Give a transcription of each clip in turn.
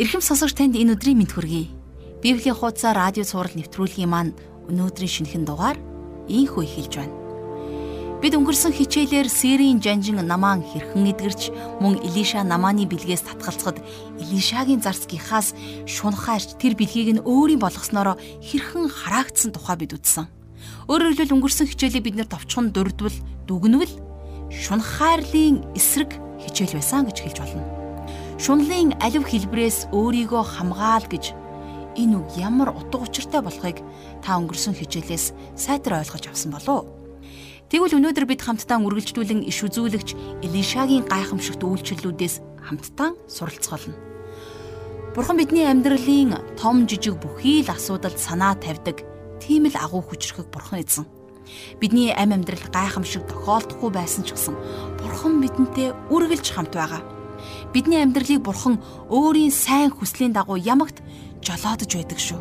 Ирхэм сонсогч танд энэ өдрийн мэд хүргэе. Библийн хуудасаа радио цаураар нэвтрүүлгийн маань өнөөдрийн шинэхэн дугаар ийхүү эхэлж байна. Бид өнгөрсөн хичээлээр Сирийн жанжин намаан хэрхэн эдгэрч мөн Илиша намааны бэлгээс татгалцахад Илишагийн зарцгийнхаас шунхаарч тэр бэлгийг нь өөрийн болгоснороо хэрхэн хараагдсан тухай бид үзсэн. Өөрөөр хэлбэл өнгөрсөн хичээлийг бид нэр товчхон дурдвал дүгнвэл шунхаарлын эсрэг хичээл байсан гэж хэлж болно. Шунлын алив хэлбрээс өөрийгөө хамгаал гэж энэ үг ямар утга учиртай болохыг та өнгөрсөн хичээлээс сайтар ойлгож авсан болов уу? Тэгвэл өнөөдөр бид хамтдаа үргэлжлүүлэн иш үзүүлэгч Элишагийн гайхамшигт үйлчлэлүүдээс хамтдаа суралцголно. Бурхан бидний амьдралын том жижиг бүхий л асуудалд санаа тавьдаг тийм л агуу хүчрхэг бурхан эзэн. Бидний амь амьдрал гайхамшиг тохиолдохгүй байсан ч гэсэн бурхан бидэнтэй үргэлж хамт байгаа бидний амьдралыг бурхан өөрийн сайн хүслийн дагуу ямагт жолоодож байдаг шүү.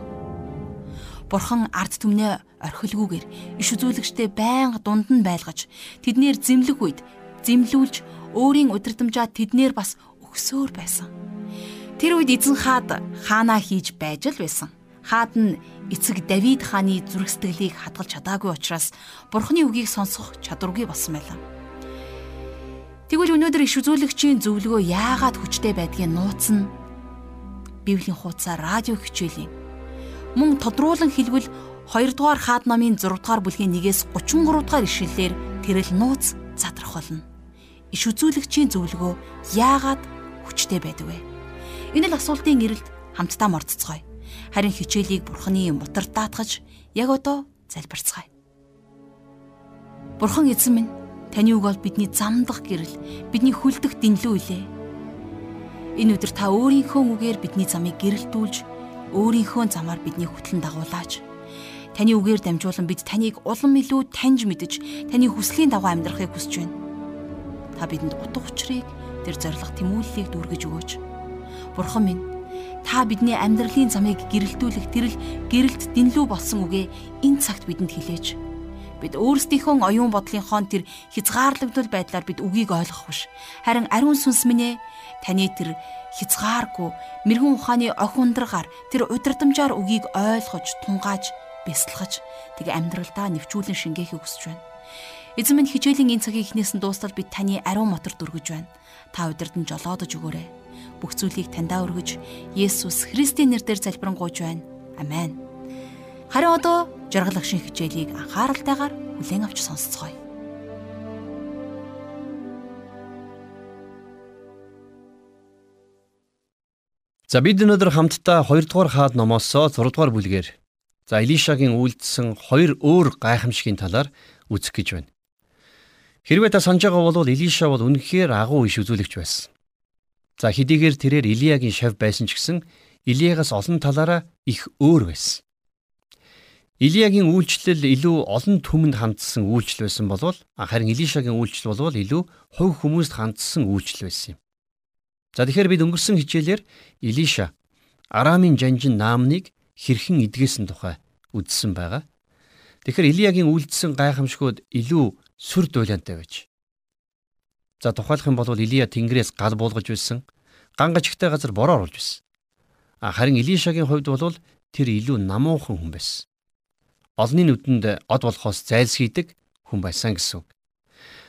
Бурхан ард түмнээ орхилгүйгээр иш үзүүлэгчтэй байнга дунд нь байлгаж тэднэр зэмлэх үед зэмлүүлж өөрийн удирдамжаа тэднэр бас өгсөөр байсан. Тэр үед эзэн хаад хаанаа хийж байж л байсан. Хаад нь эцэг Давид хааны зүрх сэтгэлийг хадгалж чадаагүй учраас Бурхны үгийг сонсох чадваргүй болсон байлаа. Тэгвэл өнөөдөр иш үзүүлэгчийн зөвлөгөө яагаад хүчтэй байдгийг нууцна. Библийн хуудасаа радио хичээлийн мөн тодруулан хэлбэл 2 дугаар хаад намын 6 дугаар бүлгийн 1-ээс 33 дугаар ишлэлээр тэрэл нууц задрах болно. Иш үзүүлэгчийн зөвлөгөө яагаад хүчтэй байдаг вэ? Энэ л асуултын эрэлт хамтдаа мордцгоё. Харин хичээлийг бурханы мутар даатгаж яг одоо залбирцгаая. Бурхан эзэн минь Таны үг бол бидний замдах гэрэл, бидний хүлдэх дэнлүү илээ. Энэ өдөр та өөрийнхөө үгээр бидний замыг гэрэлтүүлж, өөрийнхөө замаар бидний хөтлөн дагуулаач. Таны үгээр дамжуулан бид таныг улам илүү таньж мэдж, таны хүслийн дагуу амьдрахыг хүсэж байна. Та бидэнд утга учирыг, тэр зориг тэмүүллийг дүүргэж өгөөч. Бурхан минь, та бидний амьдралын замыг гэрэлтүүлэх тэрл гэрэлт дэнлүү болсон үгээ энэ цагт бидэнд хэлээч Бид өөрсдийнхөө оюун бодлынхоо тэр хязгаарлагдвал байдлаар бид үгийг ойлгох биш. Харин ариун сүнс минь ээ таны тэр хязгааргүй мэрэгэн ухааны ох ундраагаар тэр удирдамжаар үгийг ойлгож, тунгааж, бясалгаж тэг амьдралдаа нэвчүүлэн шингээхийг хүсэж байна. Эзэн минь хичээлийн энэ цагийн эхнээс нь дуустал бид таны ариун мотор дүргэж байна. Та удирдан жолоодож өгөөрэй. Бүх зүйлийг таньдаа өргөж, Есүс Христийн нэрээр залбирanгуйж байна. Амен. Харин одоо жаргалах шин хичээлийг анхааралтайгаар хүлээн авч сонсцгоё. За бид өнөөдөр хамтдаа 2 дугаар хаад номоос 6 дугаар бүлгээр за Илишагийн үйлдэлсэн хоёр өөр гайхамшигын талаар үзэх гэж байна. Хэрвээ та санаж байгаа бол Илиша бол үнэхээр агуу иш үзүүлэгч байсан. За хэдийгээр тэрээр Илиягийн шав байсан ч гэсэн Илиягаас олон талаараа их өөр байсан. Илиягийн үйлчлэл илүү олон түмэнд хандсан үйлчлэл байсан болвол харин Илишагийн үйлчлэл бол илүү хувь хүмүүст хандсан үйлчлэл байсан юм. За тэгэхээр бид өнгөрсөн хичээлээр Илиша Арамын жанжин наамныг хэрхэн эдгээсэн тухай үзсэн байгаа. Тэгэхээр Илиягийн үйлдэлсэн гайхамшгууд илүү сүр дуйлантай байж. За тухайлах юм бол Илия тэнгэрээс гал буулгаж байсан, гангажигтай газар бороо оруулж байсан. Харин Илишагийн хувьд бол тэр илүү намуухан хүн байсан олонний нүдэнд од болохоос зайлсхийдэг хүн байсан гэсэн үг.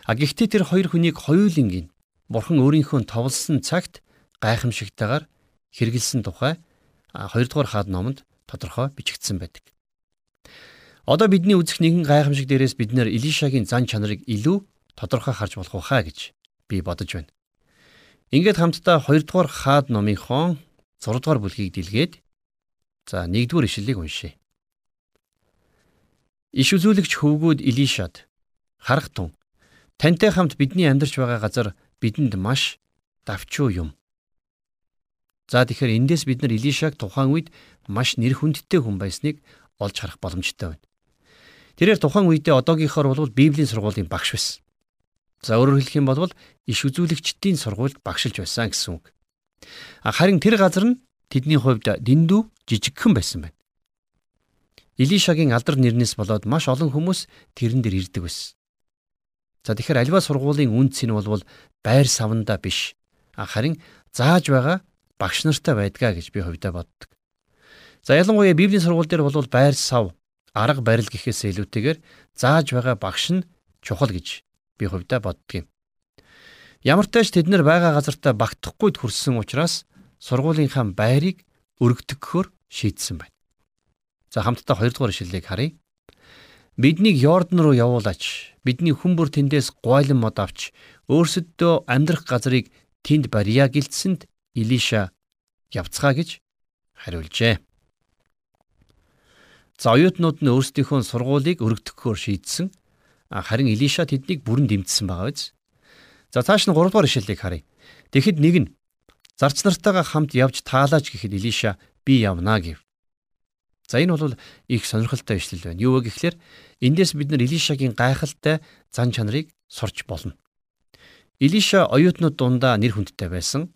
А гэхдээ тэр хоёр хүнийг хоёулангийн бурхан өөрийнхөө товлсон цагт гайхамшигтайгаар хэрэгэлсэн тухай 2 дугаар хаад номонд тодорхой бичигдсэн байдаг. Одоо бидний үзэх нэгэн гайхамшиг дээрээс бид нэр Илишагийн зан чанарыг илүү тодорхой харж болох байхаа гэж би бодож байна. Ингээд хамтдаа 2 дугаар хаад номынхон 6 дугаар бүлгийг дэлгээд за 1 дугаар ишлэлийг уншъя. Иш үзүүлэгч хөвгүүд Илишад харах тун тантай хамт бидний амьдарч байгаа газар бидэнд маш давчуу юм. За тэгэхээр эндээс бид нар Илишаг тухайн үед маш нэр хүндтэй хүн байсныг олж харах боломжтой байна. Тэрээр тухайн үедээ одоогийнхоор бол Библийн сургуулийн багш байсан. За өөрөөр хэлэх юм бол иш үзүүлэгчдийн сургуульд багшилж байсан гэсэн үг. Харин тэр газар нь тэдний хувьд дэндүү жижигхэн байсан байна. Илишагийн алдар нэрнээс болоод маш олон хүмүүс тэрэн дээр ирдэг байсан. За тэгэхээр альва сургуулийн үнц нь бол байр савнда биш харин зааж байгаа багш нартай байдгаа гэж би хувьдаа боддог. За ялангуяа Библийн сургууль дээр бол байр сав, арга барил гэхээс илүүтэйгээр зааж байгаа багш нь чухал гэж би хувьдаа боддог юм. Ямар ч тач тэд нар байгаа газартаа багтахгүйд хүрсэн учраас сургуулийнхаа байрыг өргөдгөхөөр шийдсэн байна. За хамтдаа 2 дугаар ишлэлийг харъя. Биднийг Йордан руу явуулаач. Бидний хүн бүр тэндээс гуйлан мод авч өөрсөддөө амьдрах газрыг тэнд барья гэлцсэнд Илиша явцгаа гэж хариулжээ. За оюутнууд нь өөрсдийнхөө сургуулийг өргөдөхөөр шийдсэн. Харин Илиша тэднийг бүрэн дэмжсэн байгаа биз. За цааш нь 3 дугаар ишлэлийг харъя. Тэгэхэд нэг нь зарц нартайгаа хамт явж таалаач гэхэд Илиша би явнаа гэв. За энэ бол их сонирхолтой ишлэл байна. Юу вэ гэхлээр эндээс бид нар Илишагийн гайхалтай зан чанарыг сурч болно. Илиша оюутнууд дундаа нэр хүндтэй байсан.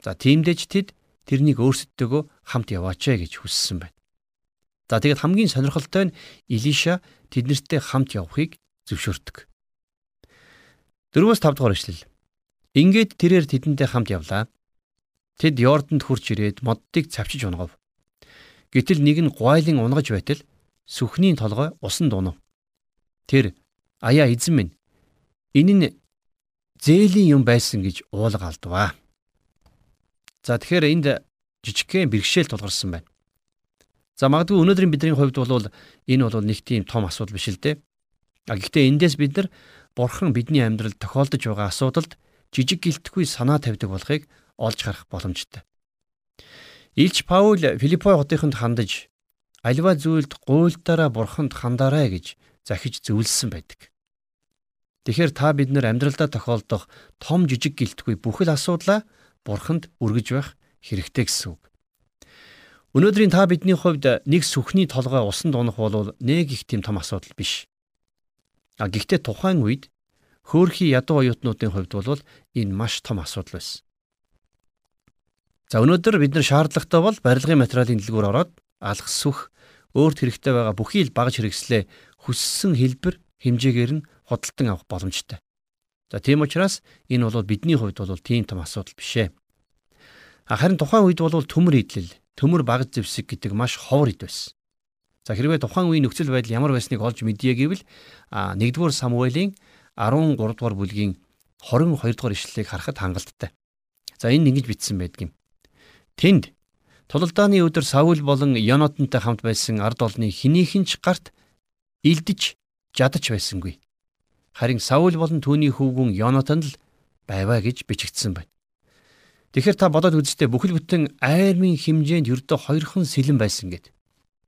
За тиймдээч тэд тэрнийг өөрсдөө хамт яваач гэж хүссэн байна. За тэгэд хамгийн сонирхолтой нь Илиша тэднэртэй хамт явахыг зөвшөөрдөг. 4-5 дугаар ишлэл. Ингээд тэрээр тэдэнтэй хамт явлаа. Тэд Йордонд хурж ирээд моддыг цавчиж унгав. Гэтэл нэг нь гуайлын унгаж байтал сүхний толгой усан дунав. Тэр аяа эзэн минь энэ нь зээлийн юм байсан гэж уулга алдваа. За тэгэхээр энд жижигхэн бэрхшээл тулгарсан байна. За магадгүй өнөөдрийн бидний хувьд бол энэ бол нэг тийм том асуудал биш л дээ. А гэхдээ эндээс бид нар бурхан бидний амьдралд тохиолдож байгаа асуудалд жижиг гэлтгүй санаа тавьдаг болохыг олж харах боломжтой. Илч Паул Филиппой хотынд хандаж альва зүйлд гуйлтаараа бурханд хандаарай гэж захиж зөвлөсөн байдаг. Тэгэхээр та бид нар амьдралдаа тохиолдох том жижиг гэлтгүй бүхэл асуудлаа бурханд өргөж байх хэрэгтэй гэсэн үг. Өнөөдрийн та бидний хувьд нэг сүхний толгой усан дунах бол нэг их тийм том асуудал биш. А гэхдээ тухайн үед хөөрхий ядуу оюутнуудын хувьд бол энэ маш том асуудал байсан. За өнөөдөр бид нар шаардлагатай бол барилгын материалын дэлгүүр ороод алхас сүх өөрт хэрэгтэй байгаа бүхий л багж хэрэгслээ хүссэн хэлбэр хэмжээгээр нь худалдан авах боломжтой. За тийм учраас энэ бол бидний хувьд бол тийм том асуудал биш ээ. Харин тухайн үед бол төмөр идэл, төмөр багж зэвсэг гэдэг маш ховор ид байсан. За хэрвээ тухайн үеийн нөхцөл байдал ямар байсныг олж мэдье гэвэл 1-р Самуэлийн 13 дугаар бүлгийн 22 дугаар ишлэлийг харахад хангалттай. За энэ ингэж бичсэн байдаг юм. Тэнд тулалдааны өдөр Саул болон Йонатантай хамт байсан ард олны хинийхэн ч гарт илдэж жадаж байсангүй. Харин Саул болон түүний хүүгүн Йонатан л байваа гэж бичигдсэн байна. Тэгэхээр та бодоод үзтээ бүхэл бүтэн айрмын хэмжээнд ердөө хоёрхан сэлэн байсан гэд.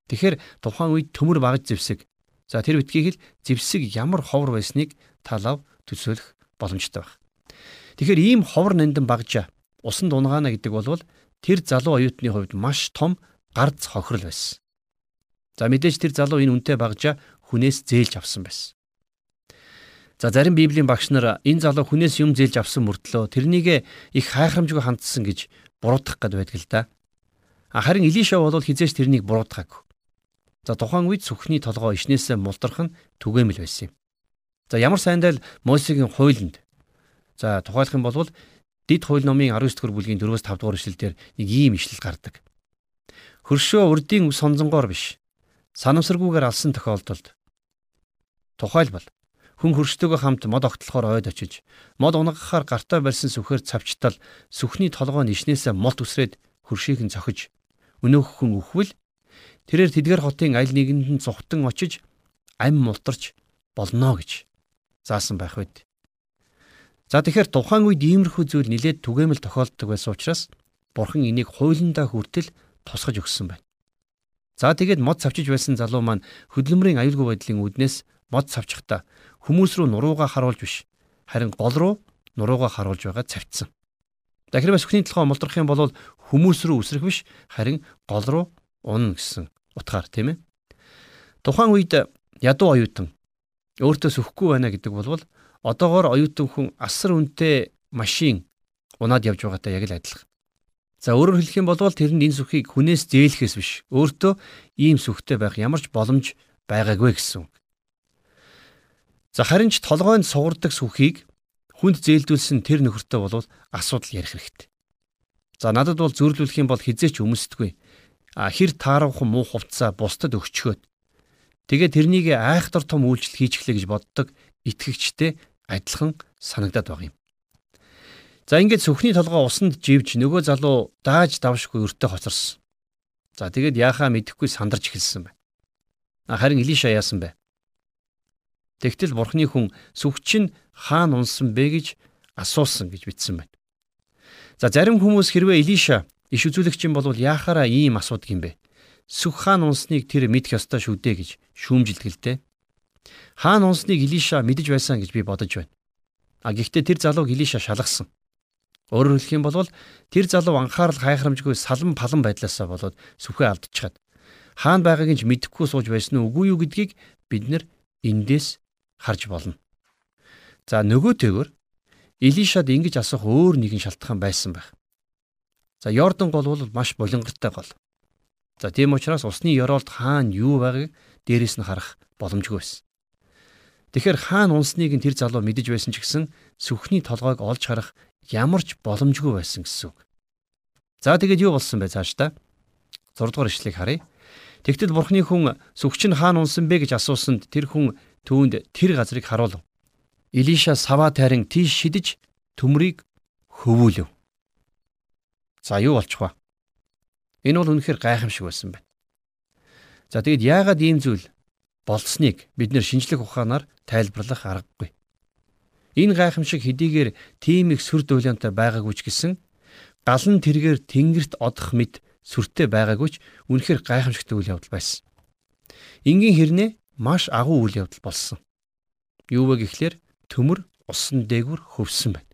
Тэгэхээр тухайн үед төмөр багж зэвсэг. За тэр битгийг л зэвсэг ямар ховор байсныг талав төсөөлөх боломжтой байна. Тэгэхээр ийм ховор нандин багжаа усан дунгаана гэдэг бол тэр залуу оюутны хувьд маш том гарц хохирол байсан. За мэдээж тэр залуу энэ үнтэй багжаа хүнээс зээлж авсан байсан. За зарим библийн багш нар энэ залуу хүнээс юм зээлж авсан мөртлөө тэрнийг их хайхрамжгүй хандсан гэж буруутгах гээд байдаг л да. Харин Илиша бол хизээш тэрнийг буруутгаагүй. За тухайн үед сүхний толгой ишнээсээ мултрах нь түгээмэл байсан юм. За ямар сайндаа л Мосегийн хуйланд за тухайлах юм бол Дид хууль номын 19 дугаар бүлгийн 4-5 дугаар ишлэлдэр нэг ийм ишлэл гардаг. Хөршөө урдийн сонзонгоор биш. Санамсаргүйгээр алсан тохиолдолд тухайлбал хүн хөрштөөгөө хамт мод огтлохоор ойд очиж мод унгахаар гартаа барьсан сүхээр цавчтал сүхний толгой нишнээсээ молт үсрээд хөршийг нь цохиж өнөөх хүн өхвөл тэрээр тэдгэр хотын аль нэгэнд нь зүхтан очиж ам мултарч болно гэж заасан байх байд. За тэгэхээр тухайн үед иймэрхүү зүйл нилээд түгээмэл тохиолддог байсан учраас Бурхан энийг хуулиндаа хүртэл тусгаж өгсөн байна. За тэгээд мод цавчиж байсан залуу маань хөдөлмөрийн аюулгүй байдлын үднээс мод цавчихта хүмүүс рүү нурууга харуулж биш харин гол руу нурууга харуулж байгаа цавцсан. Тэгэхээр сүхний толгой молдрох юм бол хүмүүс рүү үсрэх биш харин гол руу унна гэсэн утгаар тийм ээ. Тухайн үед ядуу оюутан өөртөө сүхгүй байна гэдэг бол одоогоор оюутан хүн асар үнэтэй машин унаад явж байгаатай яг л адилхан. За өөрөөр хэлэх юм бол тэр нь энэ сүхийг хүнээс зээлэхээс биш өөртөө ийм сүхтэй байх ямар ч боломж байгаагүй гэсэн. За харин ч толгойд сугардаг сүхийг хүнд зээлдүүлсэн тэр нөхөртөө бол асуудал ярих хэрэгтэй. За надад бол зөөрлүүлэх юм бол хизээч өмсдөггүй. А хэр тааравхан муу хувцаа бусдад өгчгөөд. Тэгээ тэрнийг айхтар том үйлчлэл хийчихлээ гэж боддог итгэгчтэй адилхан санагдаад байгаа юм. За ингээд сүхний толгой усанд живж нөгөө залуу дааж давшгүй өртөө хоцорсон. За тэгээд яахаа мэдэхгүй сандарч эхэлсэн байна. Харин Илиша яасан бэ? Тэгтэл бурхны хүн сүхч нь хаана унсан бэ гэж асуусан гэж бичсэн байна. За зарим хүмүүс хэрвээ Илиша иш үзүүлэгч юм бол яахаараа ийм асуудаг юм бэ? Сүх хаан унсныг тэр мэдэх ёстой шүү дээ гэж шүүмжилдгэлтэй. Хаан унсныг Илиша мэдэж байсан гэж би бодож байна. А гэхдээ тэр залууг Илиша шалгасан. Өөрөөр хэлэх юм бол тэр залуу анхаарал хайхрамжгүй салан палан байдлаасаа болоод сүхээ алдчихад хаан байгааг нь мэдэхгүй сууж байсан уу үгүй юу гэдгийг бид нэр эндээс харж болно. За нөгөөтэйгөр Илишад ингэж асуух өөр нэгэн шалтгаан байсан байх. За Йордан гол бол маш болонгортой гол. За тийм учраас усны ёроолд хаан юу байгааг дээрээс нь харах боломжгүй байсан. Тэгэхээр хаан унсныг нь тэр залуу мэдэж байсан ч гэсэн сүхний толгойг олж харах ямар ч боломжгүй байсан гэсэн үг. За тэгээд юу болсон бэ цааш та? 6 дугаар ишлэгийг харъя. Тэгтэл бурхны хүн сүгч нь хаана унсан бэ гэж асуусанд тэр хүн түүнд тэр газрыг харуулв. Илиша саваа тайран тийш шидэж төмрийг хөвүүлв. За юу болчих вэ? Энэ бол үнэхээр гайхамшиг байсан байна. За тэгэд яагаад ийм зүйл болсныг бид нэр шинжлэх ухаанаар тайлбарлах аргагүй. Энэ гайхамшиг хэдийгээр тийм их сүр дүүлэнтэй байгаагүй ч гэсэн галан тэргээр тэнгэрт одох мэд сүртэй байгаагүй ч үнэхээр гайхамшигтай үйл явдал байсан. Ингийн хэрнээ маш агуу үйл явдал болсон. Юу вэ гэхлээр төмөр усан дээгүр хөвсөн байна.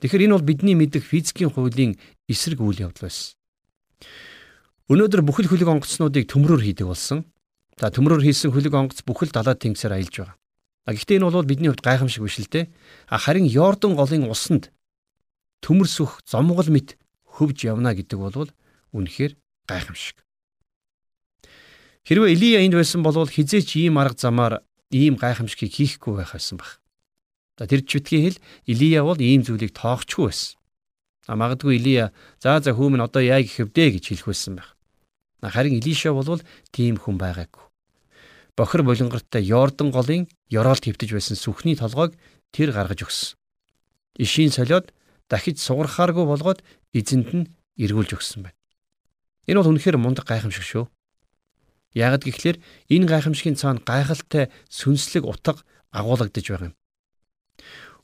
Тэгэхээр энэ бол бидний мэдих физикийн хуулийн эсрэг үйл явдал байсан. Өнөөдөр бүхэл хөлөг онгоцнуудыг төмрөөр хийдэг болсон. За төмрөөр хийсэн хөлөг онгоц бүхэл далай тэнгисээр аялж байгаа. А гэхдээ энэ бол бидний хувьд гайхамшиг биш л дээ. А харин Йордан голын усанд төмөрсөх зомгол мэт хөвж явна гэдэг бол үнэхээр гайхамшиг. Хэрвээ Илия энд байсан бол хизээч ийм арга замаар ийм гайхамшигыг хийхгүй байх байсан баг. За тэр чүтгийн хэл Илия бол ийм зүйлийг тоогчгүй байсан. А магадгүй Илия за за хүмүн одоо яа гэхэвдэ гэж хэлэх байсан байх. Харин Илиша бол тийм хүн байгаагүй бохир болонгортой Йордан голын ёроолт хөвтөж байсан сүхний толгойг тэр гаргаж өгсөн. Ишийн солиод дахиж сугархааргүй болгоод эзэнт нь эргүүлж өгсөн байна. Энэ бол үнэхээр мундаг гайхамшиг шүү. Ягд гэхлээр энэ гайхамшигын цаана гайхалтай сүнслэг утга агуулгадж байгаа юм.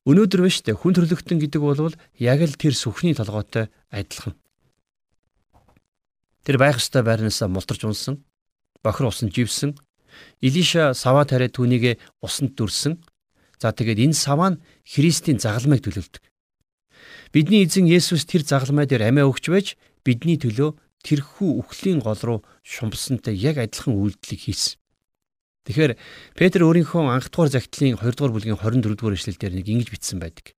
Өнөөдөр биш үү хүн төрлөختөн гэдэг бол яг л тэр сүхний толгойтой адилхан. Тэр байх ёстой байрнаасаа мултарч унсан, бохир усан живсэн, Илиша саваа тариад түүнийг усанд дүрсэн. За тэгээд энэ саваа нь Христийн загалмайг төлөвлөдөг. Бидний эзэн Есүс тэр загалмай дээр амиа өгч байж бидний төлөө тэрхүү үхлийн гол руу шумпсантай яг адилхан үйлдэлийг хийсэн. Тэгэхээр Петр өөрийнхөө анх дугаар загтлын 2 дугаар бүлгийн 24 дугаар эшлэлдэр нэг ингэж бичсэн байдаг.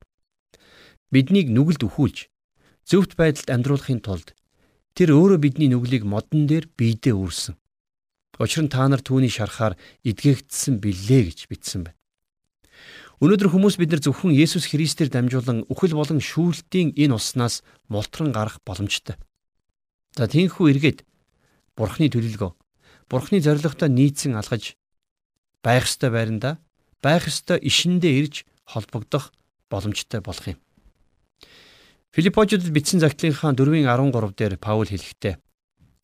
Биднийг нүгэлд өхүүлж зөвхт байдалд амьдруулахын тулд тэр өөрөө бидний нүглийг модон дээр биедээ үүрсэн. Учир нь та нар түүний шарахаар эдгээгдсэн билээ гэж бичсэн байна. Өнөөдөр хүмүүс бид нар зөвхөн Есүс Христээр дамжуулан үхэл болон шүүлтийн энэ уснаас мултран гарах боломжтой. За тийхүү эргээд Бурхны төлөлгөө Бурхны зоригтой нийцэн алхаж байх ёстой байранда байх ёстой ишиндээ ирж холбогдох боломжтой болох юм. Филиппочдод бичсэн загтлынхаа 4:13 дээр Паул хэлэхдээ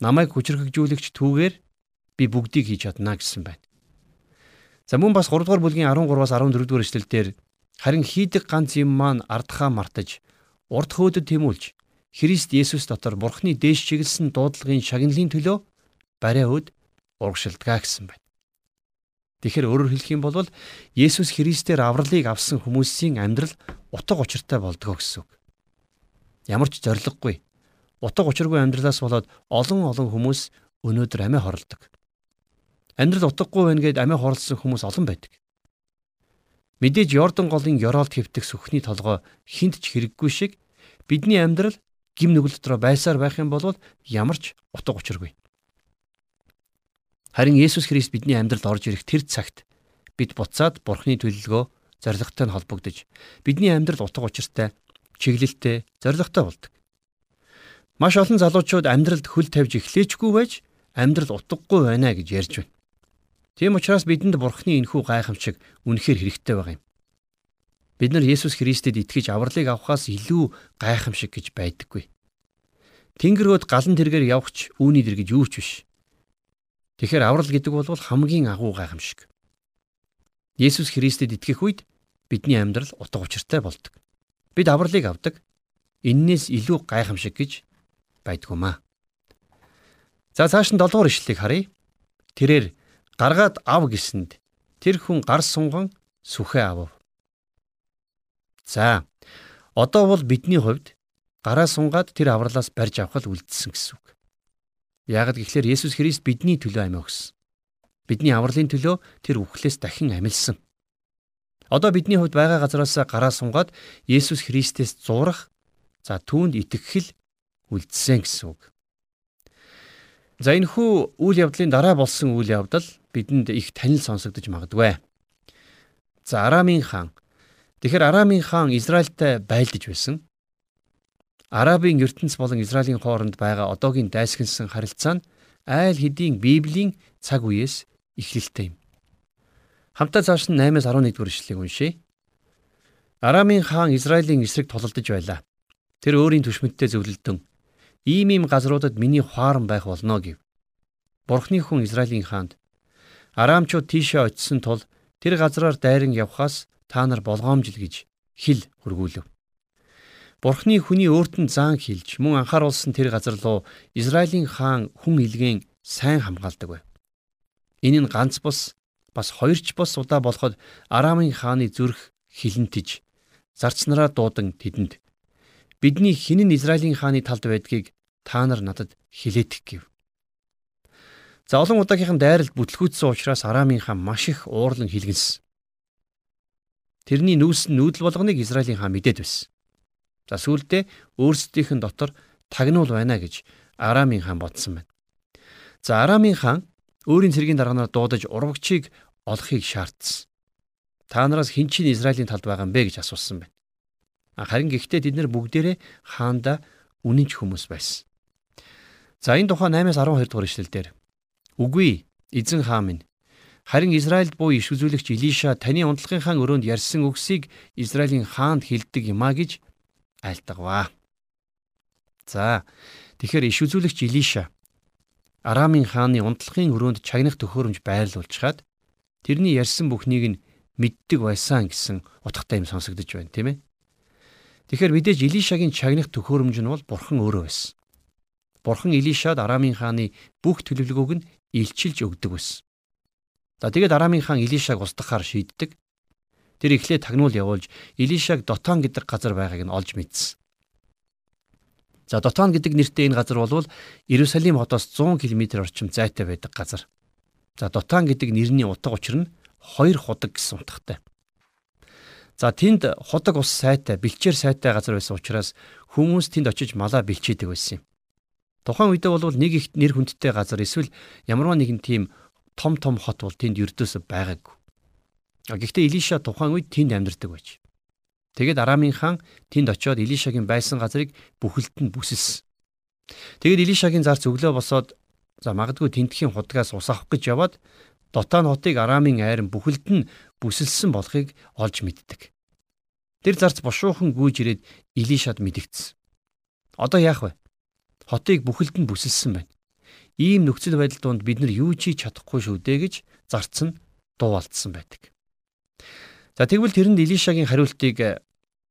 намайг хүчрхэгжүүлэгч түүгээр би бүгдийг хийж чадна гэсэн байна. За мөн бас 3 дугаар бүлгийн 13-аас 14 дугаар эшлэлдэр харин хийдэг ганц юм маань ардхаа мартаж урд хөөдөд тэмүүлж Христ Есүс дотор Бурхны дээш чиглэсэн дуудлагын шагналын төлөө барай өд урагшилдгаа гэсэн байна. Тэгэхээр өөрөөр хэлэх юм бол Есүс Христээр авралыг авсан хүмүүсийн амьдрал утга учиртай болдгоо гэсэн үг. Ямар ч зориггүй утга учиргүй амьдралаас болоод олон олон хүмүүс өнөөдөр амиа хорлдог. Амьдрал утгагүй байна гэд амиа хорлсон хүмүүс олон байдаг. Мэдээж Йордан голын ёроолт хэвтэх сүхний толгой хинт ч хэрэггүй шиг бидний амьдрал гим нүгэл дотроо байсаар байх юм бол ямар ч утга учиргүй. Харин Есүс Христ бидний амьдралд орж ирэх тэр цагт бид буцаад Бурхны төлөлгөө зоригтой нь холбогдож бидний амьдрал утга учиртай, чиглэлтэй, зоригтой болдог. Маш олон залуучууд амьдралд хөл тавьж эхлэжгүй байж амьдрал утгагүй байна гэж ярьж байна. Тийм учраас бидэнд Бурхны энхүү гайхамшиг үнэхээр хэрэгтэй байгаа юм. Бид нар Есүс Христэд итгэж авралыг авахаас илүү гайхамшиг гэж байдаггүй. Тэнгэрөөд галан тэргээр явахч үүний дэр гэж юу ч биш. Тэгэхээр аврал гэдэг бол хамгийн агуу гайхамшиг. Есүс Христэд итгэх үед бидний амьдрал утга учиртай болдог. Бид авралыг авдаг. Иннээс илүү гайхамшиг гэж байдгуумаа. За цааш нь 7 дугаар ишлэлийг харъя. Тэрээр гаргаад ав гэсэнд тэр хүн гар сунган сүхэ авав. За одоо бол бидний хувьд гараа сунгаад тэр авралаас барьж авах л үлдсэн гэсэн үг. Ягд гэхлээр Есүс Христ бидний төлөө амиа өгсөн. Бидний авралын төлөө тэр үхлээс дахин амилсан. Одоо бидний хувьд байгаа газараас гараа сунгаад Есүс Христэс зурах, за түүнд итгэх л үлдсэн гэсэн үг. За энэ хүү үйл явдлын дараа болсон үйл явдал бидэнд их танил сонсогдож магадгүй. За Арамын хаан Тэгэхээр Арамын хаан Израильтай байлдаж байсан. Арабын ертөнц болон Израилийн хооронд байгаа одоогийн дайсагнсан харилцаа нь айл хэдийн Библийн цаг үеэс эхлэлтэй юм. Хамтаа цааш нь 8-аас 11 дугаар ишлэгийг уншъя. Арамын хаан Израилийн эсрэг тулалдаж байлаа. Тэр өөрийн түшмэнтэй зөвлөлдөн ийм ийм газруудад миний хуаран байх болно гэв. Бурхны хүн Израилийн хаанд Арамчууд тийшээ очисон тул тэр газраар дайран явхаас та нар болгоомжл гэж хэл хөргүүлв. Бурхны хүний өөрт нь заан хилж мөн анхааруулсан тэр газар руу Израилийн хаан хүн илгээн сайн хамгаалдаг байв. Энэ нь ганц бус бас хоёрч бус удаа болоход Арамын хааны зүрх хилэнтэж зарцнараа дуудан тэдэнд бидний хинэн Израилийн хааны талд байдгийг та нар надад хилээдэх гэв. За олон удаагийнхан дайралд бүтлгүүцсэн учраас Арамын хаан маш их уурлан хилгэнсэн. Тэрний нүүс нь нүүдэл болгоныг Израилийн хаан мэдээд байсан. За сүүлдээ өөрсдийнх нь дотор тагнуул байна гэж Арамын хаан бодсон байна. За Арамын хаан өөрийн цэргийн дарганаар дуудаж урвагчийг олохыг шаардсан. Та нараас хэн чинь Израилийн талд байгаа юм бэ гэж асуусан байна. Харин гэхдээ тэд нар бүгдээрээ хаанда үнэнч хүмүүс байсан. За энэ тухай 8-аас 12 дугаар ишлэлдэр Үгүй эзэн хаан минь Харин Израильд буй иш үзүүлэгч Илиша таны унтлагынхаа өрөөнд ярьсан үгсийг Израилийн хаанд хэлдэг юмаа гэж айлтгаваа. За тэгэхээр иш үзүүлэгч Илиша Арамын хааны унтлагын өрөөнд чагнах төхөөрөмж байрлуулж хаад тэрний ярьсан бүхнийг нь мэддэг байсан гэсэн утгатай юм сонсогдож байна тийм ээ. Тэгэхээр мэдээж Илишагийн чагнах төхөөрөмж нь бол бурхан өөрөө байсан. Бурхан Илишад Арамын хааны бүх төлөвлөгөөг нь илчилж өгдөг байсан. За тэгээд Арамын хаан Илишаг устгахаар шийддэг. Тэр эхлээд тагнуул явуулж Илишаг Дотон гэдэг газар байгааг нь олж мэдсэн. За Дотон гэдэг нэртэй энэ газар бол Иерусалим хотоос 100 км орчим зайтай байдаг газар. За Дотон гэдэг нэрний утга учир нь хоёр худаг гэсэн утгатай. За тэнд худаг ус сайтай, бэлчээр сайтай газар байсан учраас хүмүүс тэнд очиж малаа бэлчээдэг байсан юм. Тухайн үедээ бол нэг их нэр хүндтэй газар эсвэл ямарваа нэгэн тийм том том хот бол тэнд ердөөсөө байгаагүй. Гэхдээ Илиша тухайн үед тэнд амьдардаг байж. Тэгээд Арамын хаан тэнд очиод Илишагийн байсан газрыг бүхэлд нь бүсэлсэн. Тэгээд Илишагийн зарц өглөө босоод за магадгүй тентхийн худгаас ус авах гэж яваад Дотан хотыг Арамын айран бүхэлд нь бүсэлсэн болохыг олж мэддэг. Тэр зарц бушуухан гүйж ирээд Илишад мэдгдсэн. Одоо яах вэ? Хотыг бүхэлд нь бүсэлсэн байна. Ийм нөхцөл байдал донд бид нар юу ч хийж чадахгүй шүү дээ гэж зарц нь дуулалдсан байдаг. За тэгвэл тэрэнд Илишагийн хариултыг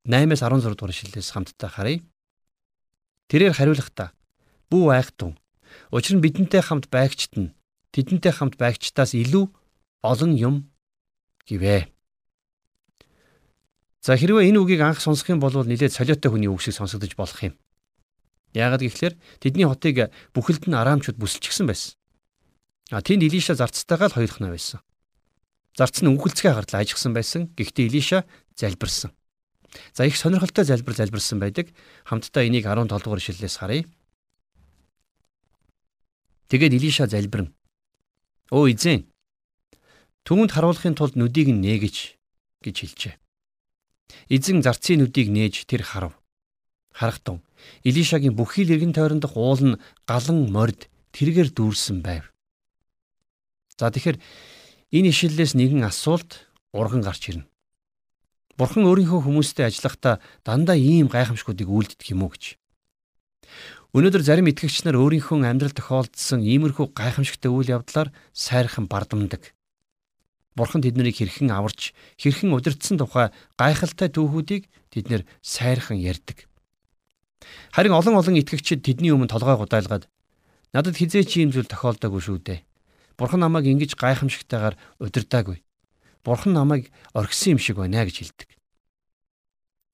8-аас 16 дугаар ишлэлээс хамтдаа харъя. Тэрээр хариулахдаа бүү айхтун. Учир нь бидэнтэй хамт байгчт нь тэдэнтэй хамт байгчтаас илүү олон юм гэвэ. За хэрвээ энэ үгийг анх сонсох юм бол нэлээд солиотой хүний үг шиг сонсогдож болох юм. Яагаад гэвэл тэдний хотыг бүхэлд нь араамчууд бүсэлчихсэн байсан. А тэнд Илиша зарцтайгаа л хоёрхнаа байсан. Зарц нь үхэлцгээ гарлаа ажигсан байсан. Гэхдээ Илиша залбирсан. За их сонирхолтой залбир залбирсан байдаг. Хамтдаа энийг 17 дугаар ишлэлээс харъя. Тэгээд Илиша залбирэн. Өө эзэн. Түүнд харуулахын тулд нүдийг нь нээгэж гэж хэлжээ. Эзэн зарцын нүдийг нээж тэр харав. Харахтун Илишагийн бүхий л эргэн тойрондох уул нь галан морд тэргээр дүүрсэн байв. За тэгэхээр энэ ишлэлээс нэгэн асуулт урган гарч ирнэ. Бурхан өөрийнхөө хүмүүстэй ажиллахдаа дандаа ийм гайхамшгуудыг үйлддэг юм уу гэж. Өнөөдөр зарим итгэгч нар өөрийнхөө амьдрал тохиолдсон иймэрхүү гайхамшигтай үйл явдлаар сайрхан бардамдаг. Бурхан тэднийг хэрхэн аварч, хэрхэн удирдсан тухай гайхалтай түүхүүдийг тэд нэр сайрхан ярьдаг. Харин олон олон итгэгчид тэдний өмнө толгой гудайлгаад надад хизээч ийм зүйл тохиолдоогүй шүү дээ. Бурхан намайг ингэж гайхамшигтайгаар удирдаагүй. Бурхан намайг орхисон юм шиг байна гэж хэлдэг.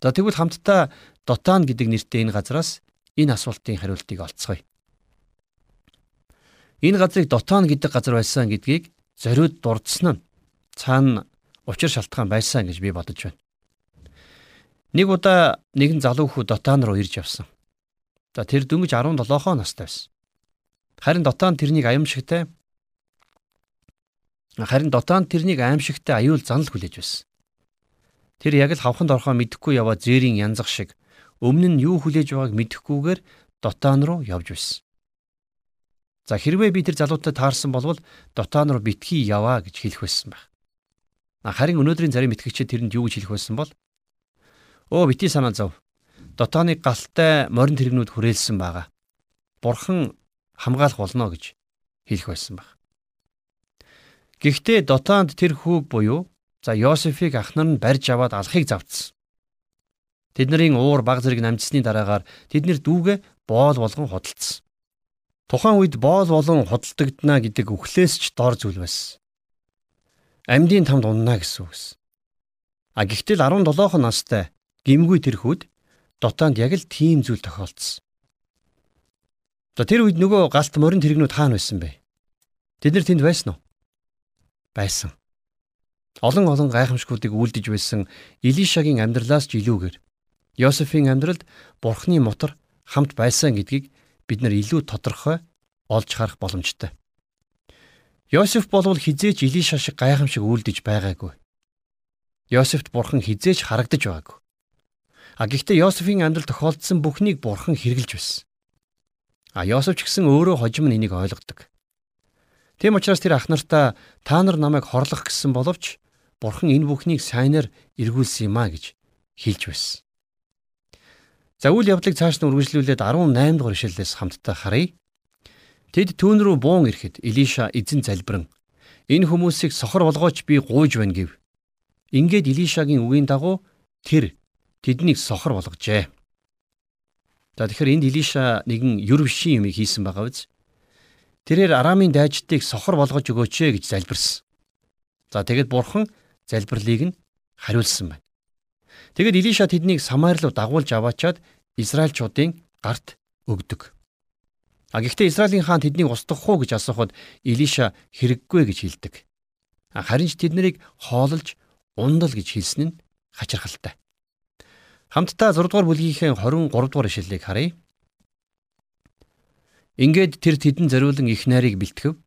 За тэгвэл хамтдаа Дотан гэдэг нэртэй энэ газараас энэ асуултын хариултыг олцгоё. Энэ газрыг Дотан гэдэг газар байсан гэдгийг зориуд дурдсан нь цаана учир шалтгаан байсан гэж би бодож байна. Нэг удаа нэгэн залуу хүү Дотан руу ирж явсан. За тэр дөнгөж 17 настай байсан. Харин Дотан тэрнийг аимшигтай Харин Дотан тэрнийг аимшигтай аюул занал хүлээж байсан. Тэр яг л хавханд орхоо мэдэхгүй яваад зээрийн янзах шиг өмнө нь юу хүлээж байгааг мэдэхгүйгээр Дотан руу явж байсан. За хэрвээ би тэр залуутай таарсан болвол Дотан руу битгий яваа гэж хэлэх байсан байх. Харин өнөөдрийн зарим итгэгчид тэрэнд юу гэж хэлэх байсан бол Өө бити санаа зов. Дотооны галтай морин тэрэгнүүд хүрээлсэн байгаа. Бурхан хамгаалах болно гэж хэлэх байсан баг. Гэхдээ Дотоонд тэр хүүг буюу за Йосефийг ахнар нь барьж аваад алахыг завдсан. Тэднэрийн уур баг зэрэг намжсны дараагаар тэднэр дүүгээ боол болгон худалдсан. Тухайн үед боол болон худалдагдана гэдэг үхлээс ч дор зүйл байсан амьдын тамд унана гэсэн үг гэсэн. А гэхдээ 17 настай гимгүй тэрхүүд дотоонд яг л тийм зүйл тохиолдсон. За тэр үед нөгөө галт морин тэрэгнүүд хаана байсан бэ? Тэд нар тэнд байсан уу? Байсан. Олон олон гайхамшгуудыг үлдэж байсан Илишагийн амьдралаас ч илүүгээр Йосефийн амьдралд Бурхны мотор хамт байсан гэдгийг бид нар илүү тодорхой олж харах боломжтой. Йосеф болвол хизээч Илиша шиг гайхамшиг үйлдэж байгаагүй. Йосефт бурхан хизээч харагдаж байгаагүй. А гэхдээ Йосефийн амьдрал тохиолдсон бүхнийг бурхан хэрглэж байсан. А Йосеф ч гэсэн өөрөө хожим нь энийг ойлгодог. Тэм учраас тэр ах нартаа та нар намайг хорлох гэсэн боловч бурхан энэ бүхнийг сайнаар эргүүлсэн юм а гэж хэлж байсан. За үйл явдлыг цааш нь үргэлжлүүлээд 18 дугаар ишлэлээс хамтдаа харъя. Тэд түүн рүү буун ирэхэд Илиша эзэн залбирэн энэ хүмүүсийг сохор болгооч би гуйж байна гэв. Ингээд Илишагийн үгийн дагуу тэр тэднийг сохор болгожээ. За тэгэхээр энд Илиша нэгэн юр бишийн юм хийсэн байгаа биз? Тэрээр Арамын дайчдыг сохор болгож өгөөч ээ гэж залбирсан. За тэгэд бурхан залбирлыг нь хариулсан байна. Тэгэд Илиша тэднийг Самар руу дагуулж аваачаад Израильчуудын гарт өгдөг. А гэхдээ Израилийн хаан тэднийг устгах уу гэж асуухад Илиша хэрэггүй гэж хэлдэг. Харин ч тэднийг хоололж ундал гэж хэлсэн нь хачирхалтай. Хамтдаа 6 дугаар бүлгийнхээ 23 дугаар ишлэлийг харъя. Ингээд тэр тэдэн зориулан их найрыг бэлтгэв.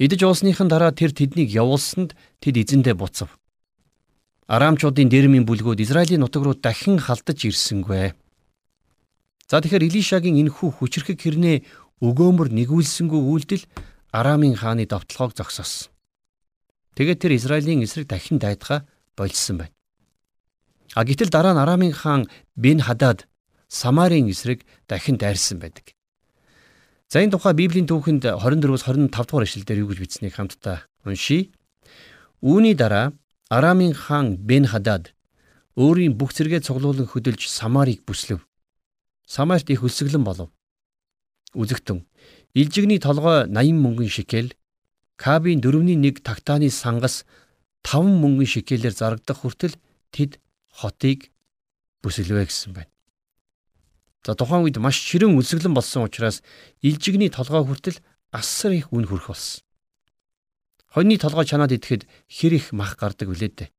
Идэж уусныхан дараа тэр тэднийг явуулсанд тэд эзэндээ буцав. Арамчуудын дэрмийн бүлгүүд Израилийн нутаг руу дахин халдаж ирсэнгүй. За тэгэхээр Илишагийн энэхүү хүчрхэг хэрнээ өгөөмөр нэгүүлсэнгүй үйлдэл Арамын хааны довтлогоог зогсоосон. Тэгээд тэр Израилийн эсрэг дахин дайдгаа болжсон байна. А гэтэл дараа нь Арамын хаан Бен Хадад Самарын эсрэг дахин дайрсан байдаг. За энэ тухай Библийн түүхэнд 24-өөс 25 дугаар ишлэлдэр юу гэж бичснийг хамтдаа уншийе. Үүний дараа Арамын хаан Бен Хадад өөрийн бүх зэрэгээ цуглуулan хөдөлж Самарыг бүслэв. Самарт их өлсгөлэн болов. Үзэгтэн Илжигний толгой 80 мөнгөн шикел, Кабийн 4-1 тактааны сангас 5 мөнгөн шикелээр зарагдах хүртэл тэд хотыг бүсэлвэ гэсэн байна. За тухайн үед маш ширэн өлсгөлэн болсон учраас Илжигний толгой хүртэл асар их үн хүрэх болсон. Хоньны толгой чанаад идэхэд хэр их мах гардаг вүлээ дээ.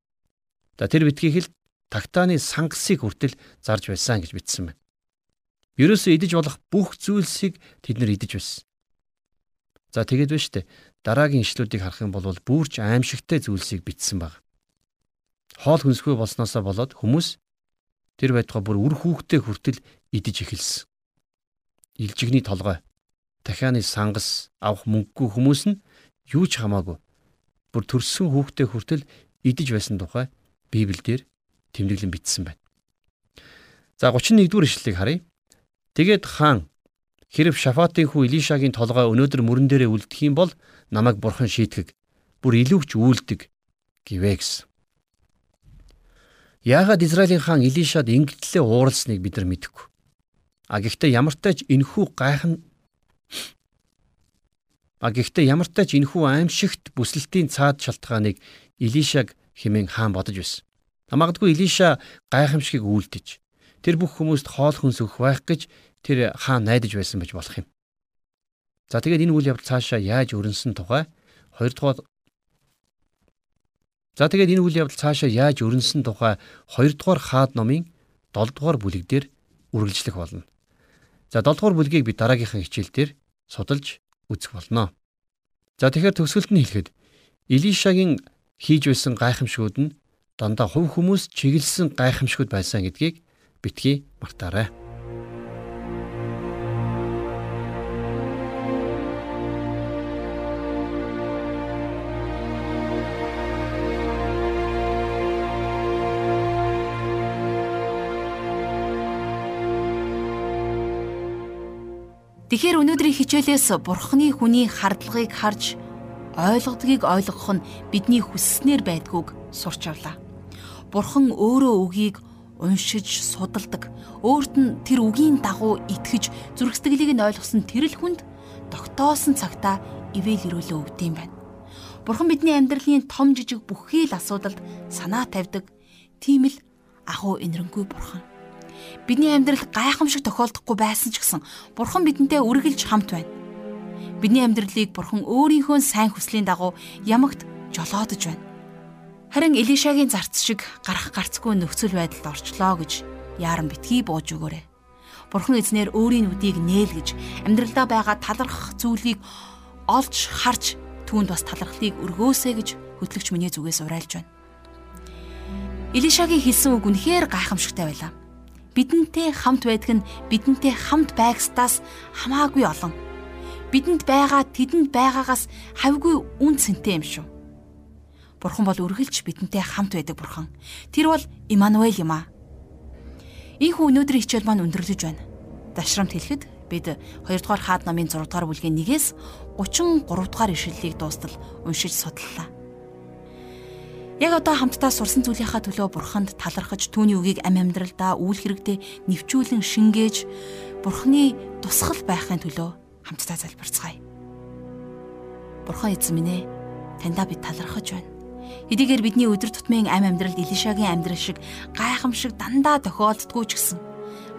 За тэр битгийх л тактааны сангасыг хүртэл зарж байсан гэж бичсэн байна. Ерөөсөө идэж болох бүх зүйлсийг тэд нар идэж байсан. За тэгээд байна штэ. Дараагийн ишлүүдийг харах юм бол бүрч аимшигтай зүйлсийг бичсэн баг. Хоол хүнсгүй болсноосоо болоод хүмүүс Тэр байтугай бүр үр хүүхдээ хүртэл идэж эхэлсэн. Илжигний толгой, дахианы сангас авах мөнгөгүй хүмүүс нь юу ч хамаагүй бүр төрсөн хүүхдээ хүртэл идэж байсан тухай Библиэлд тэмдэглэн бичсэн байна. За 31-р ишлэлийг харъя. Тэгээд хаан хэрв Шафатын хүү Илишагийн толгой өнөөдөр мөрөн дээрээ үлдэх юм бол намайг бурхан шийтгэг. Бүр илүүч үйлдэг гэвэ гэсэн. Яагаад Израилийн хаан Илишад ингэтлээ ууралсныг бид нар мэдэхгүй. А гэхдээ ямартай ч энхүү гайхан А гэхдээ ямартай ч энхүү аимшигт бүсэлтийн цаад шалтгааныг Илишаг хэмээн хаан бодож байсан. Магадгүй Илиша гайхамшигыг үйлдэж тэр бүх хүмүүст хоол хүнс өгөх байх гэж тэр хаан найдаж байсан байж болох юм. За тэгээд энэ үйл явдал цаашаа яаж өрнсөн тухай 2 дугаар За тэгээд энэ үйл явдал цаашаа яаж өрнсөн тухай 2 дугаар хаад номын 7 дугаар бүлэг дээр үргэлжлэх болно. За 7 дугаар бүлгийг би дараагийнхаа хичээл дээр судалж үзэх болно. За тэгэхээр төгсгөлд нь хэлэхэд Илишагийн хийж байсан гайхамшгууд нь дандаа хувь хүмүүс чиглэсэн гайхамшгууд байсан гэдгийг битгий мартаарай. Тэгэхээр өнөөдрийн хичээлээс Бурхны хүний хардлагыг харж ойлгодгийг ойлгох нь бидний хүсснээр байдгүйг сурч авлаа. Бурхан өөрөө үгийг уншиж судалдаг. Өөрт нь тэр үгийн дагуу итгэж зүрх сэтгэлийг нь ойлгосон тэрл хүнд тогтоосон цагтаа ивэл ирүүлээ өгдөм байна. Бурхан бидний амьдралын том жижиг бүхий л асуудалд санаа тавьдаг. Тийм л ахуу инэрэнгүй бурхан. Бидний амьдрал гайхамшиг тохиолдохгүй байсан ч гэсэн бурхан бидэнтэй үргэлж хамт байна. Бидний амьдралыг бурхан өөрийнхөө сайн хүслийн дагуу ямагт жолоодож байна. Харин Элишагийн зарц шиг гарах гарцгүй нөхцөл байдалд орчлоо гэж яаран битгий бууж өгөөрэй. Бурхан эзнэр өөрийн үдийг нээлгэж амьдралдаа байгаа талархах зүйлийг олж харж түүнд бас талархлыг өргөөсэй гэж хөтлөгч миний зүгээс уриалж байна. Элишагийн хэлсэн үг үнэхээр гайхамшигтай байлаа. Бидэнтэй хамт байдаг нь бидэнтэй хамт байгстаас хамаагүй олон. Бидэнд байгаа тэдэнд байгаагаас хавьгүй үн цэнтэй юм шүү. Бурхан бол үргэлж бидэнтэй хамт байдаг бурхан. Тэр бол Имануэль юм аа. Ийхүү өнөөдрийн хичээл маань өндөрлөж байна. Дашрамт хэлэхэд бид 2 дугаар хаад намын 6 дугаар бүлгийн 1-ээс 33 дугаар ишлэлийг дуустал уншиж судлалаа. Яг одоо хамтдаа сурсан зүйлийнхаа төлөө бурханд талархаж түүний үгийг ам амьдралдаа үйл хэрэгтээ нэвчүүлэн шингээж бурхны тусгал байхын төлөө хамтдаа залбирцгаая. Бурхан эзэн минь ээ таньдаа бид талархаж байна. Хэдийгээр бидний өдөр тутмын ам амьдралд Илишагийн амьдрал шиг гайхамшиг дандаа тохиолддгүй ч гэсэн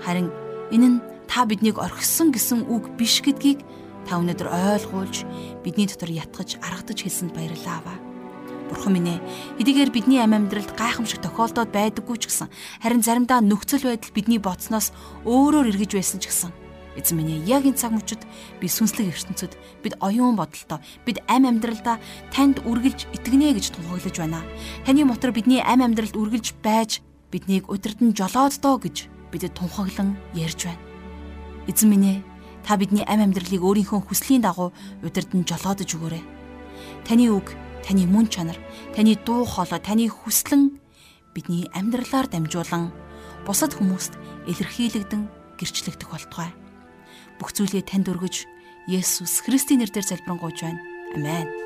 харин энэ нь та биднийг орхисон гэсэн үг биш гэдгийг та өнөөдөр ойлгуулж бидний дотор ятгаж аргадаж хэлсэнд баярлалаа аваа. Бурхан минь ээ, хэдийгээр бидний ам амьдралд гайхамшиг тохиолдоод байдаггүй ч гэсэн харин заримдаа нөхцөл байдал бидний бодсноос өөрөөр эргэж байсан ч гэсэн Эзэн минь яг энэ цаг мөчид би сүнслэг ертөнцид бид оюун бодолтой бид ам амьдралдаа танд үргэлж итгэнэ гэж тунхаглаж байна. Таны мотор бидний ам амьдралд үргэлж байж биднийг удирдан жолоод доо гэж бидэд тунхаглан ярьж байна. Эзэн минь та бидний ам амьдралыг өөрийнхөө хүслийн дагуу удирдан жолоодож өгөөрэй. Таны үг, таны мөн чанар, таны дуу хоолой, таны хүслэн бидний амьдралаар дамжуулан бусад хүмүүст илэрхийлэгдэн гэрчлэгдэх болтугай бүх зүйлээ танд өргөж Есүс Христийн нэрээр залбирanгуйж байна. Амен.